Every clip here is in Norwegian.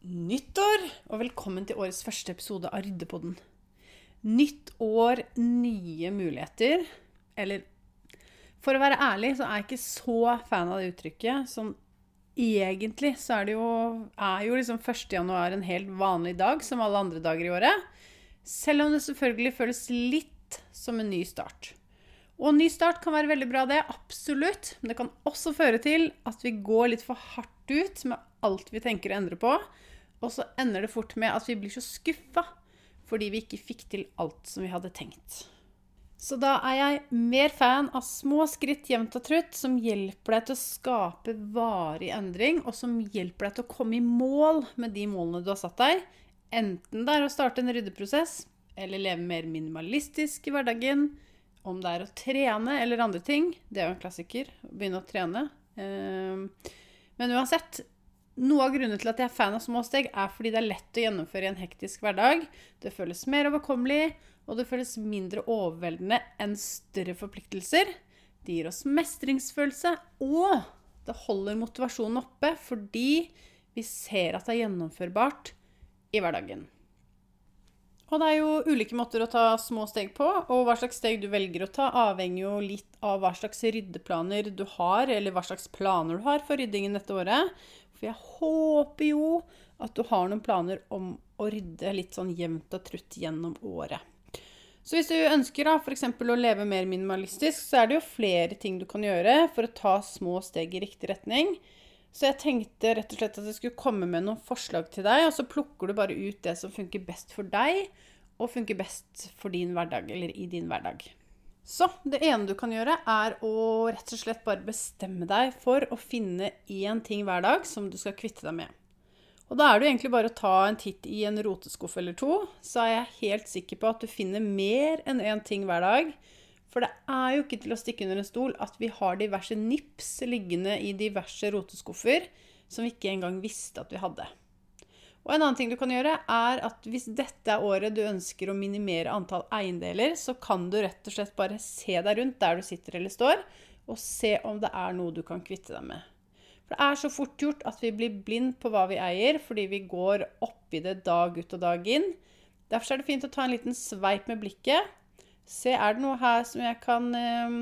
nyttår, og velkommen til årets første episode av Ryddepodden. Nytt år, nye muligheter. Eller for å være ærlig, så er jeg ikke så fan av det uttrykket. Sånn egentlig så er det jo, er jo liksom 1. januar en helt vanlig dag, som alle andre dager i året. Selv om det selvfølgelig føles litt som en ny start. Og ny start kan være veldig bra, det. Absolutt. Men det kan også føre til at vi går litt for hardt ut med alt vi tenker å endre på. Og så ender det fort med at vi blir så skuffa fordi vi ikke fikk til alt som vi hadde tenkt. Så da er jeg mer fan av små skritt jevnt og trutt som hjelper deg til å skape varig endring, og som hjelper deg til å komme i mål med de målene du har satt deg. Enten det er å starte en ryddeprosess, eller leve mer minimalistisk i hverdagen, om det er å trene eller andre ting. Det er jo en klassiker. Å begynne å trene. Ehm, men uansett, noe av grunnen til at jeg er fan av små steg, er fordi det er lett å gjennomføre i en hektisk hverdag. Det føles mer overkommelig, og det føles mindre overveldende enn større forpliktelser. Det gir oss mestringsfølelse, og det holder motivasjonen oppe fordi vi ser at det er gjennomførbart i hverdagen. Og det er jo ulike måter å ta små steg på, og hva slags steg du velger å ta, avhenger jo litt av hva slags ryddeplaner du har, eller hva slags planer du har for ryddingen dette året. For jeg håper jo at du har noen planer om å rydde litt sånn jevnt og trutt gjennom året. Så hvis du ønsker da f.eks. å leve mer minimalistisk, så er det jo flere ting du kan gjøre for å ta små steg i riktig retning. Så jeg tenkte rett og slett at jeg skulle komme med noen forslag til deg, og så plukker du bare ut det som funker best for deg, og funker best for din hverdag, eller i din hverdag. Så det ene du kan gjøre, er å rett og slett bare bestemme deg for å finne én ting hver dag som du skal kvitte deg med. Og da er det egentlig bare å ta en titt i en roteskuff eller to, så er jeg helt sikker på at du finner mer enn én ting hver dag. For det er jo ikke til å stikke under en stol at vi har diverse nips liggende i diverse roteskuffer som vi ikke engang visste at vi hadde. Og en annen ting du kan gjøre, er at hvis dette er året du ønsker å minimere antall eiendeler, så kan du rett og slett bare se deg rundt der du sitter eller står, og se om det er noe du kan kvitte deg med. For det er så fort gjort at vi blir blind på hva vi eier, fordi vi går oppi det dag ut og dag inn. Derfor er det fint å ta en liten sveip med blikket. Se, er det noe her som jeg kan øh,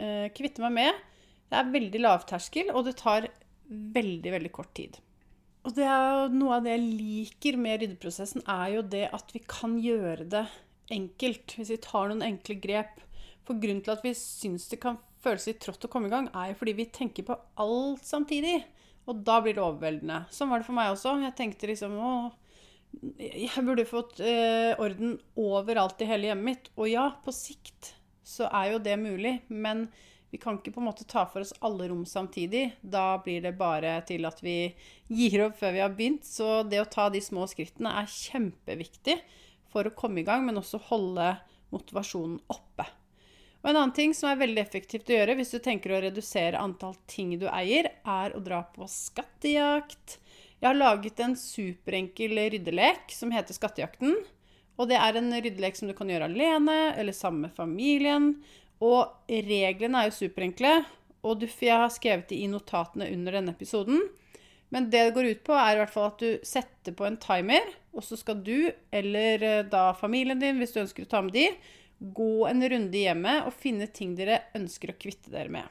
øh, kvitte meg med? Det er veldig lavterskel, og det tar veldig, veldig kort tid. Og det er noe av det jeg liker med ryddeprosessen, er jo det at vi kan gjøre det enkelt. Hvis vi tar noen enkle grep. For grunnen til at vi syns det kan føles litt trått å komme i gang, er jo fordi vi tenker på alt samtidig. Og da blir det overveldende. Sånn var det for meg også. Jeg tenkte liksom å, jeg burde fått eh, orden overalt i hele hjemmet mitt. Og ja, på sikt så er jo det mulig. Men vi kan ikke på en måte ta for oss alle rom samtidig. Da blir det bare til at vi gir opp før vi har begynt. Så det å ta de små skrittene er kjempeviktig for å komme i gang, men også holde motivasjonen oppe. Og En annen ting som er veldig effektivt å gjøre hvis du tenker å redusere antall ting du eier, er å dra på skattejakt. Jeg har laget en superenkel ryddelek som heter Skattejakten. Og det er en ryddelek som du kan gjøre alene eller sammen med familien. Og reglene er jo superenkle, og jeg har skrevet det i notatene under denne episoden. Men det det går ut på, er i hvert fall at du setter på en timer, og så skal du, eller eh, da familien din, hvis du ønsker å ta med de, gå en runde i hjemmet og finne ting dere ønsker å kvitte dere med.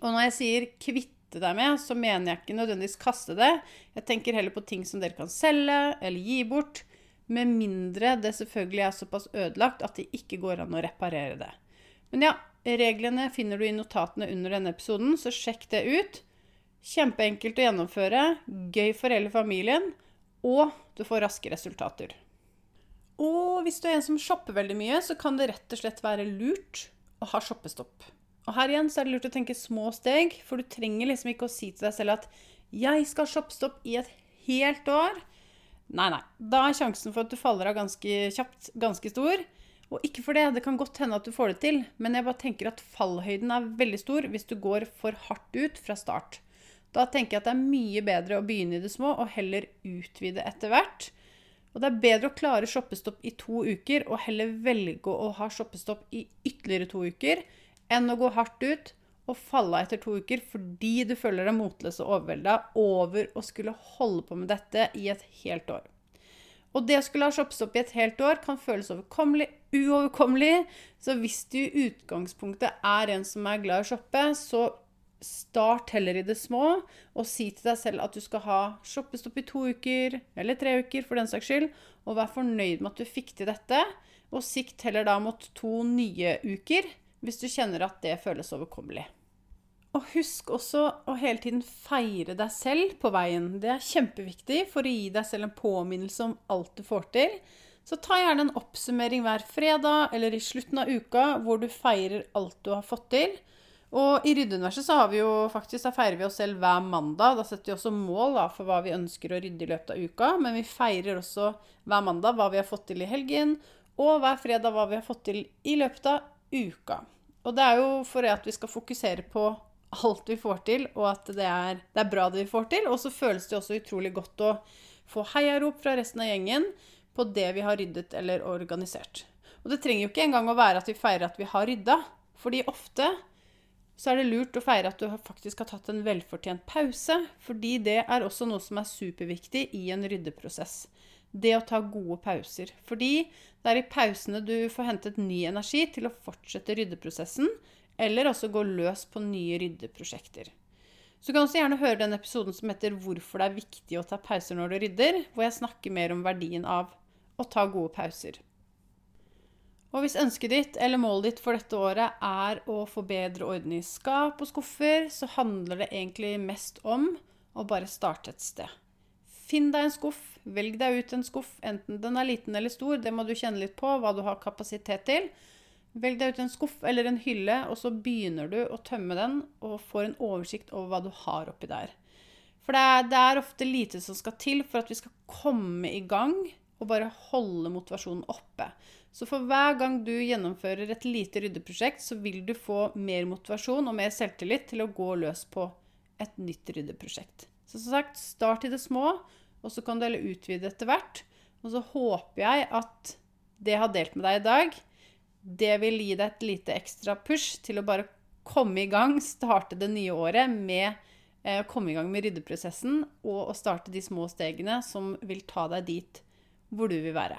Og når jeg sier 'kvitte deg med', så mener jeg ikke nødvendigvis kaste det. Jeg tenker heller på ting som dere kan selge eller gi bort. Med mindre det selvfølgelig er såpass ødelagt at det ikke går an å reparere det. Men ja, reglene finner du i notatene under denne episoden, så sjekk det ut. Kjempeenkelt å gjennomføre, gøy for hele familien, og du får raske resultater. Og hvis du er en som shopper veldig mye, så kan det rett og slett være lurt å ha shoppestopp. Og her igjen så er det lurt å tenke små steg, for du trenger liksom ikke å si til deg selv at 'jeg skal ha shoppestopp i et helt år'. Nei, nei. Da er sjansen for at du faller av ganske kjapt, ganske stor. Og ikke for det, det kan godt hende at du får det til, men jeg bare tenker at fallhøyden er veldig stor hvis du går for hardt ut fra start. Da tenker jeg at det er mye bedre å begynne i det små og heller utvide etter hvert. Og det er bedre å klare shoppestopp i to uker og heller velge å ha shoppestopp i ytterligere to uker, enn å gå hardt ut og falle etter to uker fordi du føler deg motløs og overvelda over å skulle holde på med dette i et helt år. Og det å skulle ha shoppestopp i et helt år kan føles uoverkommelig. Så hvis du i utgangspunktet er en som er glad i å shoppe, så start heller i det små, og si til deg selv at du skal ha shoppestopp i to uker, eller tre uker for den saks skyld, og vær fornøyd med at du fikk til dette. Og sikt heller da mot to nye uker, hvis du kjenner at det føles overkommelig. Og husk også å hele tiden feire deg selv på veien. Det er kjempeviktig for å gi deg selv en påminnelse om alt du får til. Så ta gjerne en oppsummering hver fredag eller i slutten av uka hvor du feirer alt du har fått til. Og i ryddeuniverset så har vi jo faktisk, da feirer vi oss selv hver mandag. Da setter vi også mål da, for hva vi ønsker å rydde i løpet av uka. Men vi feirer også hver mandag hva vi har fått til i helgen, og hver fredag hva vi har fått til i løpet av uka. Og det er jo for at vi skal fokusere på alt vi får til, og at det er, det er bra det vi får til. Og så føles det også utrolig godt å få heiarop fra resten av gjengen på det vi har ryddet eller organisert. Og det trenger jo ikke engang å være at vi feirer at vi har rydda. Fordi ofte så er det lurt å feire at du faktisk har tatt en velfortjent pause, fordi det er også noe som er superviktig i en ryddeprosess. Det å ta gode pauser. Fordi det er i pausene du får hentet ny energi til å fortsette ryddeprosessen, eller også gå løs på nye ryddeprosjekter. Så du kan også gjerne høre den episoden som heter 'Hvorfor det er viktig å ta pauser når du rydder', hvor jeg snakker mer om verdien av å ta gode pauser. Og hvis ønsket ditt eller målet ditt for dette året er å få bedre orden i skap og skuffer, så handler det egentlig mest om å bare starte et sted. Finn deg en skuff, velg deg ut en skuff, enten den er liten eller stor, det må du kjenne litt på hva du har kapasitet til. Velg deg ut en skuff eller en hylle, og så begynner du å tømme den og får en oversikt over hva du har oppi der. For det er, det er ofte lite som skal til for at vi skal komme i gang og bare holde motivasjonen oppe. Så for hver gang du gjennomfører et lite ryddeprosjekt, så vil du få mer motivasjon og mer selvtillit til å gå løs på et nytt ryddeprosjekt. Så som sagt, start i det små, og så kan du heller utvide etter hvert. Og så håper jeg at det jeg har delt med deg i dag, det vil gi deg et lite ekstra push til å bare komme i gang, starte det nye året med eh, å komme i gang med ryddeprosessen og å starte de små stegene som vil ta deg dit hvor du vil være.